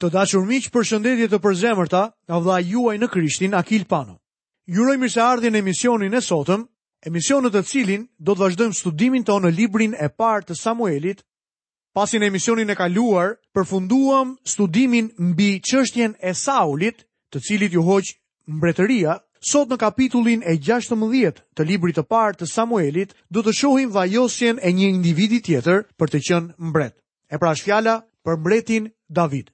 Të dashur miq, përshëndetje të përzemërta nga vëlla juaj në Krishtin Akil Pano. Ju uroj mirëseardhjen në emisionin e sotëm, emision në të cilin do të vazhdojmë studimin tonë në librin e parë të Samuelit. Pasi në emisionin e kaluar përfunduam studimin mbi çështjen e Saulit, të cilit iu hoq mbretëria, sot në kapitullin e 16 të librit të parë të Samuelit do të shohim vajosjen e një individi tjetër për të qenë mbret. E pra është fjala për mbretin David.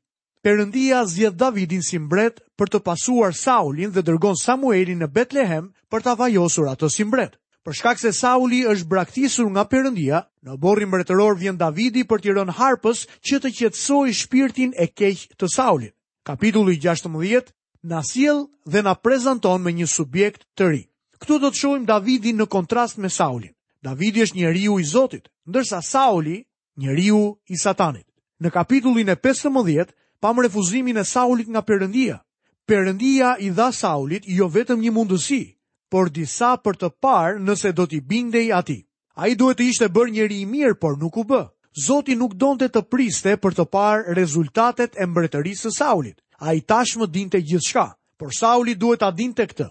Perëndia zgjedh Davidin si mbret për të pasuar Saulin dhe dërgon Samuelin në Betlehem për ta vajosur atë si mbret. Për shkak se Sauli është braktisur nga Perëndia, në oborrin mbretëror vjen Davidi për t'i rënë harpës që të qetësojë shpirtin e keq të Saulit. Kapitulli 16 na sjell dhe na prezanton me një subjekt të ri. Këtu do të shohim Davidin në kontrast me Saulin. Davidi është njeriu i Zotit, ndërsa Sauli njeriu i Satanit. Në kapitullin e 15 pamë refuzimin e Saulit nga Perëndia. Perëndia i dha Saulit jo vetëm një mundësi, por disa për të parë nëse do t'i bindej atij. Ai duhet të ishte bërë njeri i mirë, por nuk u bë. Zoti nuk donte të priste për të parë rezultatet e mbretërisë së Saulit. Ai tashmë dinte gjithçka. Por Sauli duhet ta dinte këtë.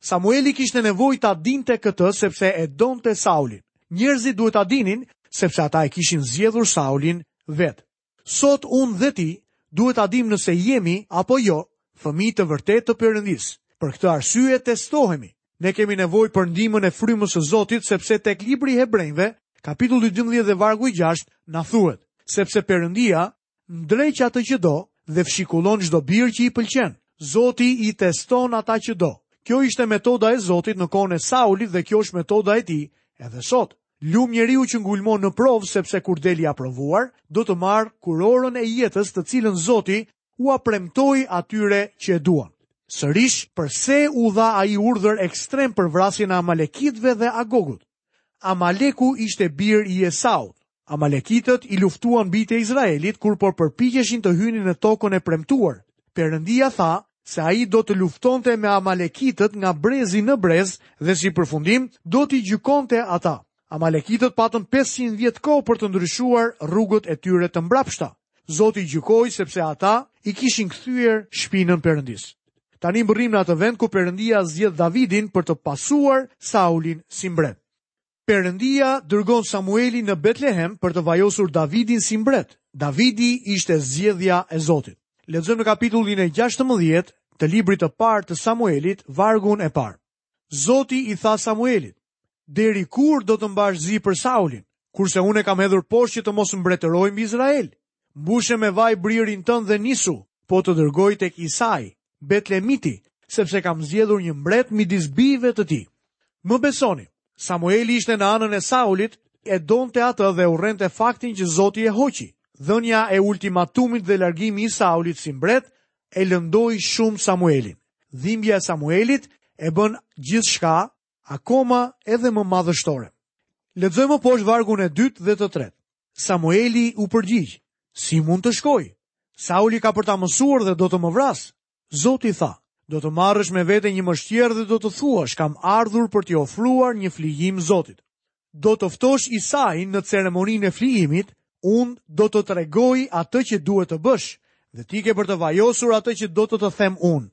Samueli kishte nevojë ta dinte këtë sepse e donte Saulin. Njerëzit duhet ta dinin sepse ata e kishin zgjedhur Saulin vetë. Sot unë dhe ti duhet ta dimë nëse jemi apo jo fëmijë të vërtetë të Perëndisë. Për këtë arsye testohemi. Ne kemi nevojë për ndihmën e frymës së Zotit sepse tek libri i Hebrenjve, kapitulli 12 dhe vargu i 6 na thuhet, sepse Perëndia Ndreq atë që do dhe fshikullon çdo bir që i pëlqen. Zoti i teston ata që do. Kjo ishte metoda e Zotit në kohën e Saulit dhe kjo është metoda e tij edhe sot. Lum njeriu që ngulmon në provë sepse kur del i aprovuar, do të marrë kurorën e jetës të cilën Zoti ua premtoi atyre që e duan. Sërish, përse u dha ai urdhër ekstrem për vrasjen e Amalekitëve dhe Agagut? Amaleku ishte bir i Esaut. Amalekitët i luftuan bijtë e Izraelit kur po përpiqeshin të hynin në tokën e premtuar. Perëndia tha se ai do të luftonte me amalekitët nga brezi në brez dhe si përfundim do t'i gjykonte ata. Amalekitët patën pesëqind vjet kohë për të ndryshuar rrugët e tyre të mbrapshta. Zoti i gjykoi sepse ata i kishin kthyer shpinën Perëndisë. Tani mbërrijmë në atë vend ku Perëndia zgjedh Davidin për të pasuar Saulin si mbret. Perëndia dërgon Samuelin në Betlehem për të vajosur Davidin si mbret. Davidi ishte zgjedhja e Zotit. Lexojmë në kapitullin e 16 të librit të parë të Samuelit, vargun e parë. Zoti i tha Samuelit, deri kur do të mbash zi për Saulin, kurse unë e kam hedhur poshtë që të mos mbretërojë mbi Izrael. Mbushe me vaj bririn tënd dhe nisu, po të dërgoj tek Isai, Betlemiti, sepse kam zgjedhur një mbret midis bijve të tij. Më besoni, Samueli ishte në anën e Saulit, e donte atë dhe urrente faktin që Zoti e hoqi. Dhënia e ultimatumit dhe largimi i Saulit si mbret e lëndoi shumë Samuelin. Dhimbja e Samuelit e bën gjithçka akoma edhe më madhështore. Lexojmë më poshtë vargun e dytë dhe të tretë. Samueli u përgjigj, si mund të shkoj? Sauli ka për ta mësuar dhe do të më vrasë. Zoti tha, do të marrësh me vete një mëshqerrë dhe do të thuash kam ardhur për t'i ofruar një flijim Zotit. Do të ftosh Isain në ceremoninë e flijimit, unë do të tregoj atë që duhet të bësh, dhe ti ke për të vajosur atë që do të të them unë.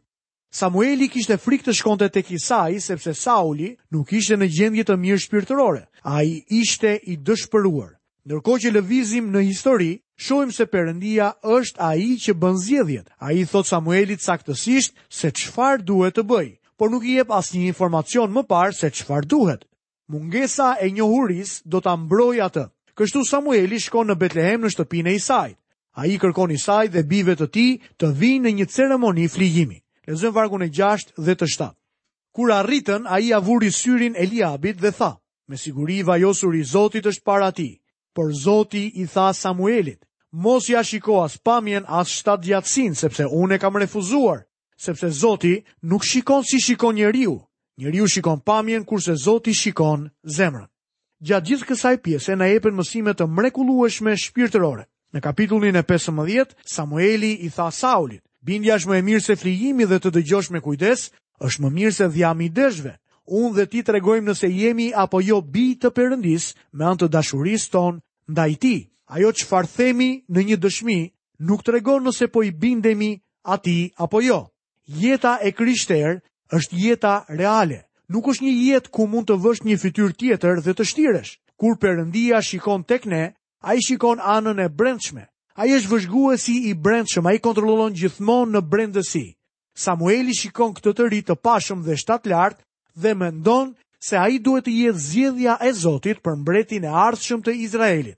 Samueli kishte frikë të shkonte tek Isai sepse Sauli nuk ishte në gjendje të mirë shpirtërore. Ai ishte i dëshpëruar. Ndërkohë që lëvizim në histori, shohim se Perëndia është ai që bën zgjedhjet. Ai i thotë Samuelit saktësisht se çfarë duhet të bëjë, por nuk i jep asnjë informacion më parë se çfarë duhet. Mungesa e njohurisë do ta mbrojë atë. Kështu Samueli shkon në Betlehem në shtëpinë e Isait. Ai i kërkon Isait dhe bijve të tij të vijnë në një ceremoni flijimi. Lexojmë vargun e 6 dhe të 7. Kur arritën, ai ia vuri syrin Eliabit dhe tha: "Me siguri i vajosuri i Zotit është para tij." Por Zoti i tha Samuelit: "Mos ia shiko as pamjen as shtatgjatësinë, sepse unë e kam refuzuar." sepse Zoti nuk shikon si shikon njeriu, njeriu shikon pamjen kurse Zoti shikon zemrën. Gjatë gjithë kësaj pjese na jepen mësime të mrekullueshme shpirtërore. Në kapitullin e 15, Samueli i tha Saulit, Bindja është më e mirë se flijimi dhe të dëgjosh me kujdes, është më mirë se dhjami i deshve. Unë dhe ti tregojmë nëse jemi apo jo bij të Perëndisë me anë të dashurisë tonë ndaj tij. Ajo çfarë themi në një dëshmi nuk tregon nëse po i bindemi atij apo jo. Jeta e krishterë është jeta reale. Nuk është një jetë ku mund të vësh një fytyrë tjetër dhe të shtiresh. Kur Perëndia shikon tek ne, ai shikon anën e brendshme. Ai është vëzhguesi i brendshëm, ai kontrollon gjithmonë në brendësi. Samueli shikon këtë të ri të pashëm dhe shtatlartë, dhe mendon se ai duhet të jetë zgjedhja e Zotit për mbretin e ardhshëm të Izraelit.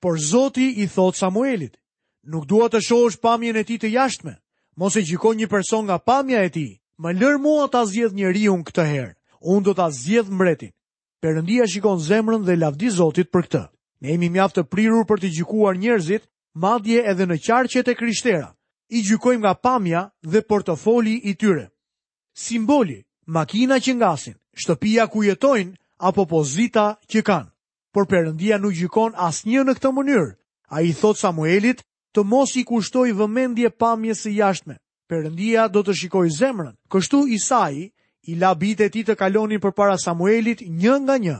Por Zoti i thotë Samuelit, nuk dua të shohësh pamjen e tij të jashtme, mos e gjyko një person nga pamja e tij, më lër mua ta zgjedh njeriun këtë herë, unë do ta zgjedh mbretin. Perëndia shikon zemrën dhe lavdi Zotit për këtë. Ne jemi mjaft të prirur për të gjykuar njerëzit, madje edhe në qarqet e krishtera. I gjykojmë nga pamja dhe portofoli i tyre. Simboli, makina që ngasin, shtëpia ku jetojnë apo pozita që kanë. Por Perëndia nuk gjykon asnjë në këtë mënyrë. Ai i thotë Samuelit të mos i kushtojë vëmendje pamjes së jashtme. Perëndia do të shikojë zemrën. Kështu Isai i la bijtë e tij të kalonin përpara Samuelit një nga një.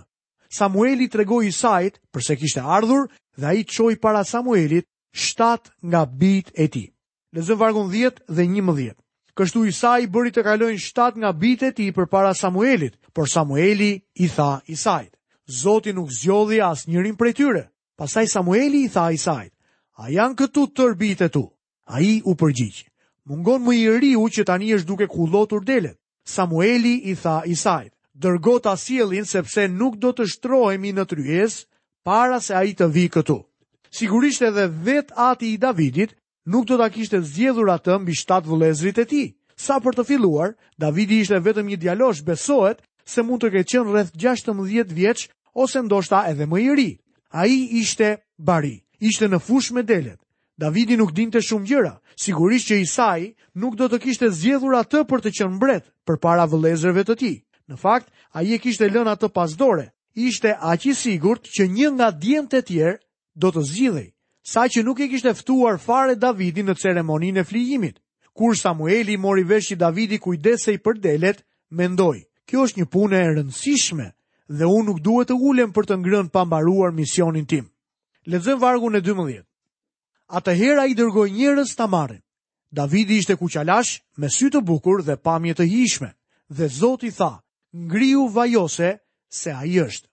Samueli i tregoi Isait përse kishte ardhur dhe ai çoi para Samuelit shtatë nga bijtë e tij. Lexojmë vargun 10 dhe 11. Kështu Isai i bëri të kalojnë shtatë nga bijtë e tij përpara Samuelit, por Samueli i tha Isait, Zoti nuk zgjodhi asnjërin prej tyre. Pastaj Samueli i tha Isait, a janë këtu tërë bijtë e tu? Ai u përgjigj, mungon më i riu që tani është duke kullotur delet. Samueli i tha Isait, dërgo ta sjellin sepse nuk do të shtrohemi në tryezë para se ai të vijë këtu. Sigurisht edhe vetë ati i Davidit nuk do ta kishte zgjedhur atë mbi shtatë vëllezërit e tij. Sa për të filluar, Davidi ishte vetëm një djalosh, besohet se mund të ketë qenë rreth 16 vjeç ose ndoshta edhe më i ri. Ai ishte bari, ishte në fushë me delet. Davidi nuk dinte shumë gjëra. Sigurisht që Isai nuk do ta kishte zgjedhur atë për të qenë mbret përpara vëllezërve të tij. Në fakt, ai e kishte lënë atë pas dore. Ishte aq i sigurt që një nga djemtë e tjerë do të zgjidhej, saqë nuk e kishte ftuar fare Davidin në ceremoninë e flijimit. Kur Samueli mori vesh që Davidi kujdesej për delet, mendoi, kjo është një punë e rëndësishme dhe unë nuk duhet të ulem për të ngrënë pa mbaruar misionin tim. Lexojmë vargun e 12. Atëherë ai dërgoi njerëz ta marrin. Davidi ishte kuqalash, me sy të bukur dhe pamje të hijshme, dhe Zoti i tha: "Ngrihu, vajose se ai është."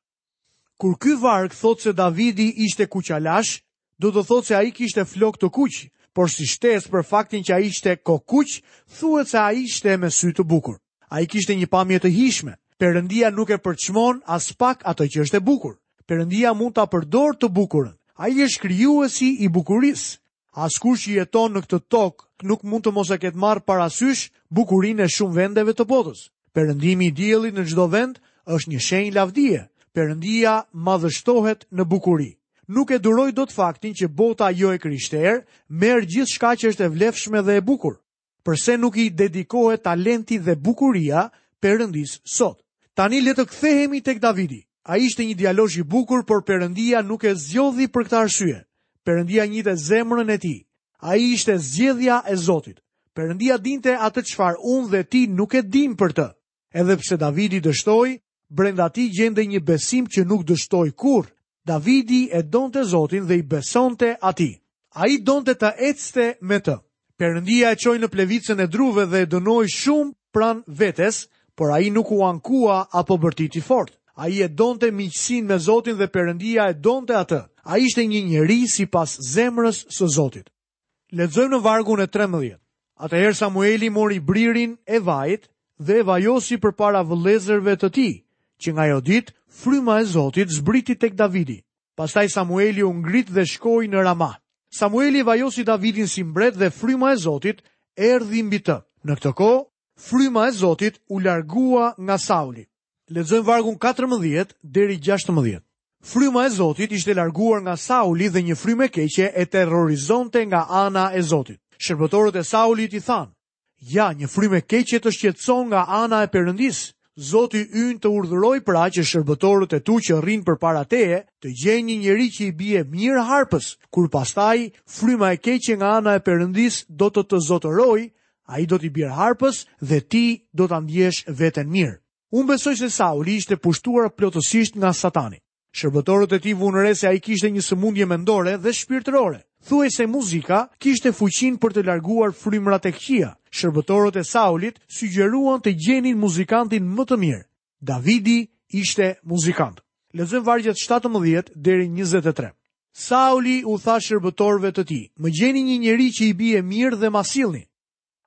Kur ky varg thotë se Davidi ishte kuqalash, do të thotë se ai kishte flokë të kuq, por si shtesë për faktin që ai ishte kokëkuq, thuhet se ai ishte me sy të bukur. Ai kishte një pamje të hijshme. Perëndia nuk e përçmon aspak atë që është e bukur. Perëndia mund ta përdorë të bukurën. Ai është krijuesi i bukurisë. Askush që jeton në këtë tokë nuk mund të mos e ketë marrë parasysh bukurinë e shumë vendeve të botës. Perëndimi i diellit në çdo vend është një shenjë lavdie. Perëndia madhështohet në bukuri. Nuk e duroj dot faktin që bota jo e krishterë merr gjithçka që është e vlefshme dhe e bukur. Përse nuk i dedikohet talenti dhe bukuria Perëndisë sot? Tani le të kthehemi tek Davidi. Ai ishte një djalosh i bukur, por Perëndia nuk e zgjodhi për këtë arsye. Perëndia njihte zemrën e tij. Ai ishte zgjedhja e Zotit. Perëndia dinte atë çfarë unë dhe ti nuk e dimë për të. Edhe pse Davidi dështoi, brenda tij gjendej një besim që nuk dështoi kurrë. Davidi e donte Zotin dhe i besonte atij. Ai donte të ecte me të. Perëndia e çoi në plevicën e druve dhe e dënoi shumë pranë vetes, por ai nuk u ankua apo bërtiti fort. Ai e donte miqësinë me Zotin dhe Perëndia e donte atë. Ai ishte një njeri sipas zemrës së Zotit. Lexojmë në vargun e 13. Atëherë Samueli mori bririn e vajit dhe e vajosi përpara vëllezërve të tij, që nga ajo ditë, fryma e Zotit zbriti tek Davidi. Pastaj Samueli u ngrit dhe shkoi në Rama. Samueli e vajosi Davidin si mbret dhe fryma e Zotit erdhi mbi të. Në këtë kohë, fryma e Zotit u largua nga Sauli. Lexojmë vargun 14 deri 16. Fryma e Zotit ishte larguar nga Sauli dhe një frymë e keqe e terrorizonte nga ana e Zotit. Shërbëtorët e Saulit i thanë, Ja, një frymë e keqe të shqetëson nga ana e Perëndisë. Zoti ynë të urdhërojë pra që shërbëtorët e tu që rrinë përpara teje të gjejnë një njeri që i bie mirë harpës, kur pastaj fryma e keqe nga ana e Perëndisë do të të zotërojë Ai do t'i bjerë harpës dhe ti do ta ndiesh veten mirë. Unë besoj se Sauli ishte pushtuar plotësisht nga Satani. Shërbëtorët e tij vunë re se ai kishte një sëmundje mendore dhe shpirtërore. Thuhet se muzika kishte fuqinë për të larguar frymërat e këqija. Shërbëtorët e Saulit sugjeruan të gjenin muzikantin më të mirë. Davidi ishte muzikant. Lexojmë vargjet 17 deri 23. Sauli u tha shërbëtorëve të tij, më gjeni një njeri që i bie mirë dhe ma sillni.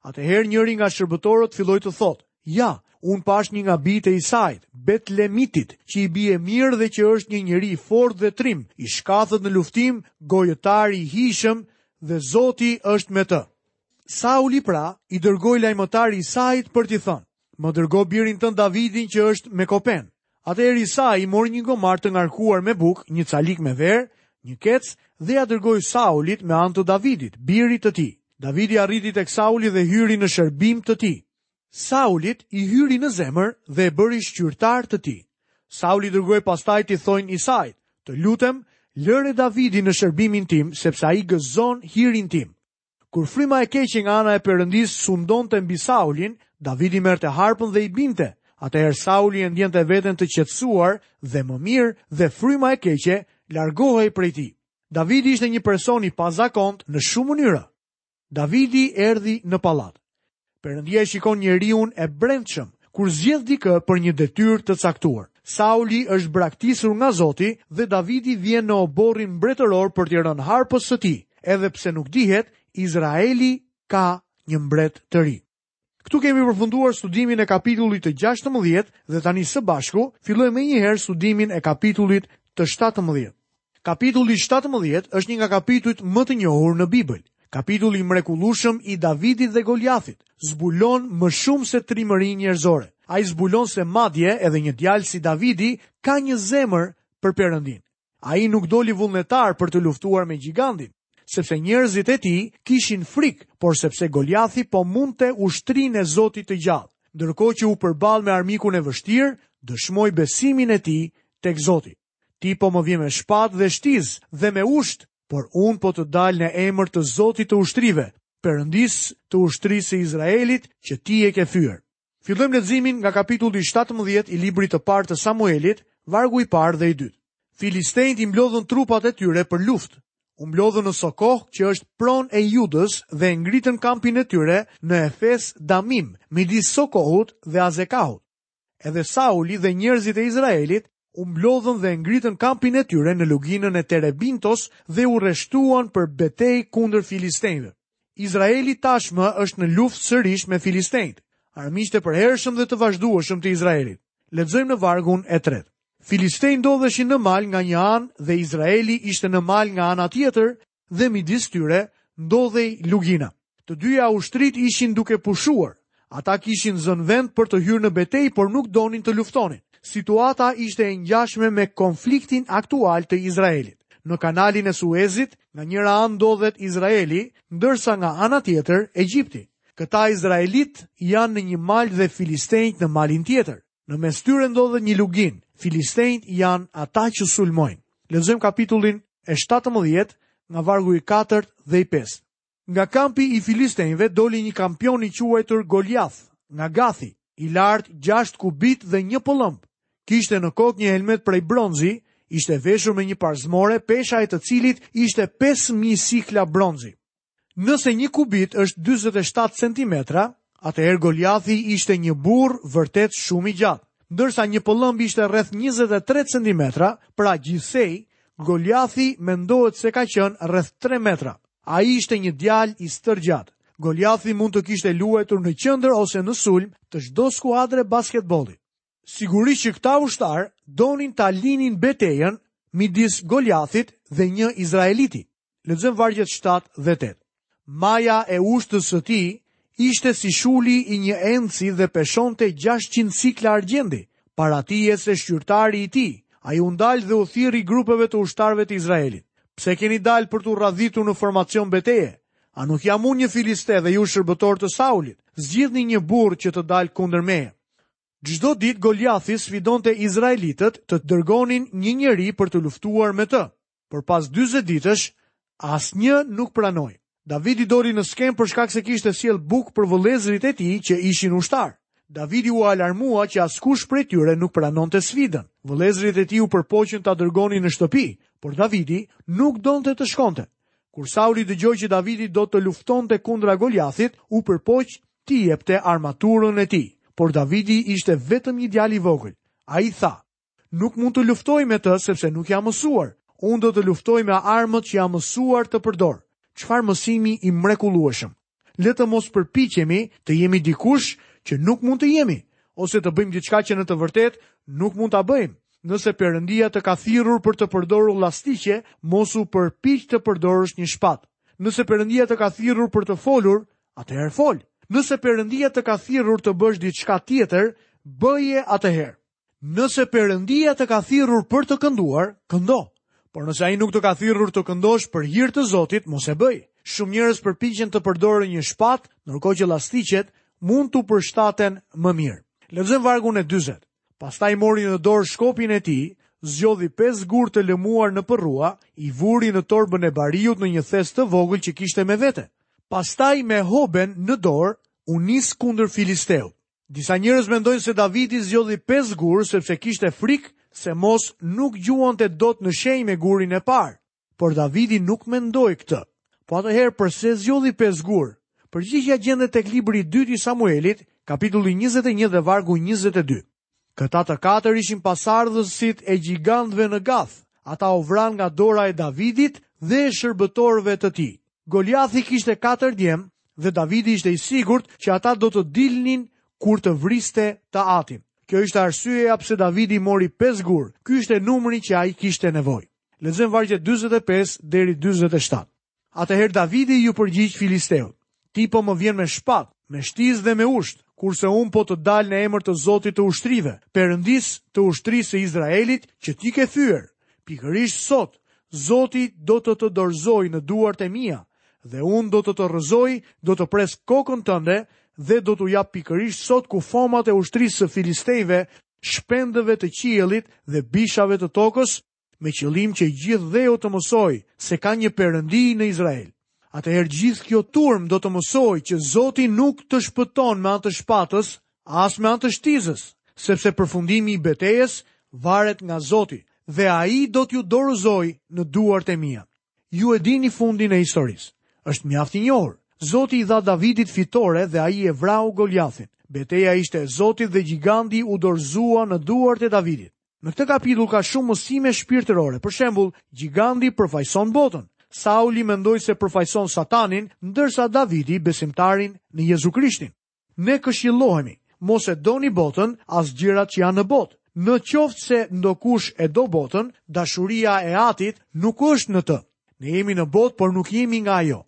Atëherë njëri nga shërbëtorët filloi të thotë, ja, unë pashë një nga bijtë e Isait, Betlemitit, që i bie mirë dhe që është një njeri i fortë dhe trim, i shkathët në luftim, gojëtar, i hijshëm dhe Zoti është me të. Sauli pra i dërgoi lajmëtarë Isait për t'i thënë, Më dërgo birin tënd Davidin që është me kopenë. Atëherë Isai mori një gomar të ngarkuar me bukë, një calik me verë, një kec dhe ia dërgoi Saulit me anë të Davidit, birit të tij. Davidi arriti tek Sauli dhe hyri në shërbim të tij. Saulit i hyri në zemër dhe e bëri shqytar të tij. Sauli dërgoi pastaj t'i thonë Isait, "Të lutem, lëre Davidin në shërbimin tim, sepse ai gëzon hirin tim." Kur fryma e keqe nga ana e Perëndisë sundonte mbi Saulin, Davidi merrte harpën dhe i binte. Atëherë Sauli e ndiente veten të qetësuar dhe më mirë dhe fryma e keqe largohej prej tij. Davidi ishte një person i pazakontë në shumë mënyra. Davidi erdhi në pallat. Perëndia e shikon njeriun e brendshëm kur zgjedh dikë për një detyrë të caktuar. Sauli është braktisur nga Zoti dhe Davidi vjen në oborrin mbretëror për t'i rënë harpës së tij, edhe pse nuk dihet, Izraeli ka një mbret të ri. Këtu kemi përfunduar studimin e kapitullit të 16 dhe tani së bashku fillojmë menjëherë studimin e kapitullit të 17. Kapitulli shtatëmbëdhjetë është një nga kapitujt më të njohur në Bibël. Kapitulli i mrekullueshëm i Davidit dhe Goliathit zbulon më shumë se trimërinë njerëzore. Ai zbulon se madje edhe një djalë si Davidi ka një zemër për Perëndinë. Ai nuk doli vullnetar për të luftuar me gjigandin, sepse njerëzit e tij kishin frikë, por sepse Goliathi po mundte ushtrinë e Zotit të gjallë. Ndërkohë që u përball me armikun e vështirë, dëshmoi besimin e tij tek Zoti. Ti po më vjen me shpatë dhe shtizë dhe me ushtë, por unë po të dal në emër të Zotit të ushtrive, Perëndisë të ushtrisë së Izraelit që ti e ke fyer. Fillojmë leximin nga kapitulli 17 i librit të parë të Samuelit, vargu i parë dhe i dytë. Filistenjtë i mblodhën trupat e tyre për luftë. U mblodhën në Sokoh, që është pronë e Judës dhe e ngritën kampin e tyre në Efes Damim, midis Sokohut dhe Azekahut. Edhe Sauli dhe njerëzit e Izraelit u mblodhën dhe ngritën kampin e tyre në luginën e Terebintos dhe u rreshtuan për betejë kundër filistenjve. Izraeli tashmë është në luftë sërish me filistenjtë, armiqtë e përhershëm dhe të vazhdueshëm të Izraelit. Lexojmë në vargun e tretë. Filistenjtë ndodheshin në mal nga një anë dhe Izraeli ishte në mal nga ana tjetër, dhe midis tyre ndodhej lugina. Të dyja ushtritë ishin duke pushuar. Ata kishin zënë vend për të hyrë në betejë, por nuk donin të luftonin. Situata ishte e ngjashme me konfliktin aktual të Izraelit. Në kanalin e Suezit, nga njëra anë ndodhet Izraeli, ndërsa nga ana tjetër Egjipti. Këta izraelitë janë në një mal dhe filistenjtë në malin tjetër. Në mes tyre ndodhet një luginë, filistenjtë janë ata që sulmojnë. Lexojmë kapitullin e 17 nga vargu i 4 dhe i 5. Nga kampi i filistenjve doli një kampion i quajtur Goliath, nga Gathi, i lartë 6 kubitë dhe një pëllëmbë. Kishte në kokë një helmetë prej bronzi, ishte veshur me një parzmore, pesha e të cilit ishte 5.000 sikla bronzi. Nëse një kubit është 47 centimetra, atëherë Goliathi ishte një burrë vërtet shumë i gjatë. Ndërsa një pëllëmbë ishte rreth 23 centimetra, pra gjithsej, Goliathi mendohet se ka qenë rreth 3 metra. Ai ishte një djalë i stërgjatë. Goliathi mund të kishte luajtur në qendër ose në sulm të çdo skuadre basketbolli. Sigurisht që këta ushtarë donin ta linin betejën midis Goliathit dhe një izraeliti. Lexojmë vargjet 7 dhe 8. Maja e ushtës së tij ishte si shuli i një endësi dhe peshonte 600 sikla argjendi, para tij ecte shqytari i tij, ai u ndal dhe u thirri grupeve të ushtarve të Izraelit. Pse keni dalë për t'u radhitur në formacion beteje? A nuk jam unë një filiste dhe ju shërbëtorë të Saulit? Zgjidhni një burrë që të dalë kundër meje. Çdo ditë Goliathi sfidonte izraelitët të dërgonin një njeri për të luftuar me të. Por pas 40 ditësh, asnjë nuk pranoi. Davidi doli në skenë për shkak se kishte sjellë bukë për vëllezërit e tij që ishin ushtarë. Davidi u alarmua që askush prej tyre nuk pranonte sfidën. Vëllezërit e tij u përpoqën ta dërgonin në shtëpi, por Davidi nuk donte të shkonte. Kur Sauli dëgjoi që Davidi do të luftonte kundra Goliathit, u përpoq t'i jepte armaturën e tij. Por Davidi ishte vetëm një djalë i vogël. Ai tha, Nuk mund të luftoj me të sepse nuk jam mësuar. Unë do të luftoj me armët që jam mësuar të përdor. Çfarë mësimi i mrekullueshëm! Le të mos përpiqemi të jemi dikush që nuk mund të jemi, ose të bëjmë diçka që në të vërtetë nuk mund ta bëjmë. Nëse Perëndia të ka thirrur për të përdorur llastiqe, mos u përpiq të përdorësh një shpatë. Nëse Perëndia të ka thirrur për të folur, atëherë fol. Nëse Perëndia të ka thirrur të bësh diçka tjetër, bëje atëherë. Nëse Perëndia të ka thirrur për të kënduar, këndo. Por nëse ai nuk të ka thirrur të këndosh për hir të Zotit, mos e bëj. Shumë njerëz përpiqen të përdorin një shpatë, ndërkohë që llastiqet mund t'u përshtaten më mirë. Lexojmë vargun e 40. Pastaj mori në dorë shkopin e tij, zgjodhi pesë gurë të lëmuar në përrua, i vuri në torbën e bariut në një thes të vogël që kishte me vete. Pastaj me hoben në dorë, u nis kundër Filisteut. Disa njerëz mendojnë se Davidi zgjodhi pesë gurë sepse kishte frikë se mos nuk gjuante dot në shenjë me gurin e parë. Por Davidi nuk mendoi këtë. Po atëherë përse zgjodhi pesë gurë? Përgjigja gjendet tek libri i dytë i Samuelit, kapitulli 21 dhe vargu 22. Këta të katër ishin pasardhësit e gjigantëve në Gath. Ata u vranë nga dora e Davidit dhe e shërbëtorëve të tij. Goliathi kishte katër djem dhe Davidi ishte i sigurt që ata do të dilnin kur të vriste të atin. Kjo ishte arsyeja pse Davidi mori pesë gurë. Ky ishte numri që ai kishte nevojë. Lexojmë vargjet 45 deri 47. Atëherë Davidi iu përgjigj filisteut, ti po më vjen me shpatë, me shtizë dhe me ushtë, kurse unë po të dal në emër të Zotit të ushtrive, Perëndisë të ushtrisë së Izraelit që ti ke fyer. Pikërisht sot, Zoti do të të dorëzojë në duart e mia, dhe unë do të të rrëzoj, do të pres kokën tënde dhe do t'u jap pikërisht sot kufomat e ushtrisë së filistejve shpendëve të qiellit dhe bishave të tokës, me qëllim që gjithë dheu të mësojë se ka një perëndi në Izrael. Atëherë gjithë kjo turmë do të mësojë që Zoti nuk të shpëton me anë të shpatës, as me anë të shtizës, sepse përfundimi i betejës varet nga Zoti dhe ai do t'ju dorëzojë në duart e mia. Ju e dini fundin e historisë. Është mjaft i njohur. Zoti i dha Davidit fitore dhe ai e vrau Goliathin. Beteja ishte e Zotit dhe gjigandi u dorëzua në duart e Davidit. Në këtë kapitull ka shumë mësime shpirtërore. Për shembull, gjigandi përfaqëson botën. Sauli mendoj se përfaqëson Satanin, ndërsa Davidi besimtarin në Jezu Krishtin. Ne këshillohemi, mos e doni botën as gjërat që janë në botë. Në qoftë se ndokush e do botën, dashuria e Atit nuk është në të. Ne jemi në botë, por nuk jemi nga ajo.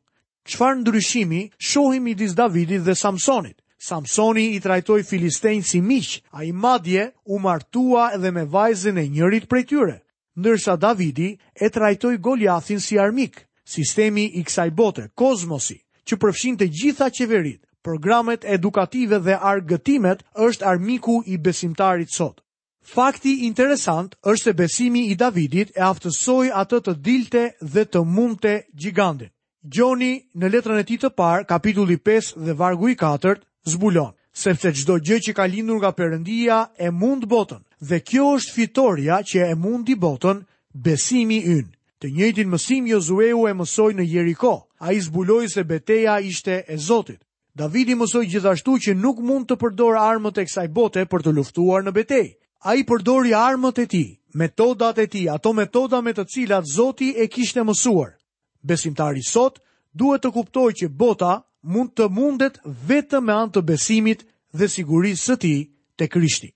Çfarë ndryshimi shohim midis Davidit dhe Samsonit? Samsoni i trajtoi filistenjtë si miq, ai madje u martua edhe me vajzën e njërit prej tyre. Ndërsa Davidi e trajtoi Goliathin si armik, sistemi i kësaj bote, kozmosi, që përfshin të gjitha qeveritë, programet edukative dhe argëtimet është armiku i besimtarit sot. Fakti interesant është se besimi i Davidit e aftësoi atë të dilte dhe të mundte gjigandin. Gjoni në letrën e tij të parë, kapitulli 5 dhe vargu i 4, zbulon, sepse çdo gjë që ka lindur nga Perëndia e mund botën, dhe kjo është fitorja që e mundi botën, besimi ynë. Të njëjtin mësim Jozueu e mësoi në Jeriko. Ai zbuloi se beteja ishte e Zotit. Davidi mësoi gjithashtu që nuk mund të përdorë armët e kësaj bote për të luftuar në betejë. Ai përdori armët e tij, metodat e tij, ato metoda me të cilat Zoti e kishte mësuar. Besimtari sot duhet të kuptojë që bota mund të mundet vetëm me anë të besimit dhe sigurisë së tij te Krishti.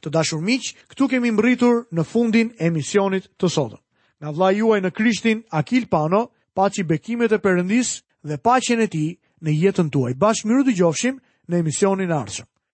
Të dashur miq, këtu kemi mbërritur në fundin e emisionit të sotëm. Nga vëllai juaj në Krishtin, Akil Pano, paçi bekimet e Perëndisë dhe paqen e tij në jetën tuaj. Bashkë mirudëgjofshim në emisionin e ardhshëm.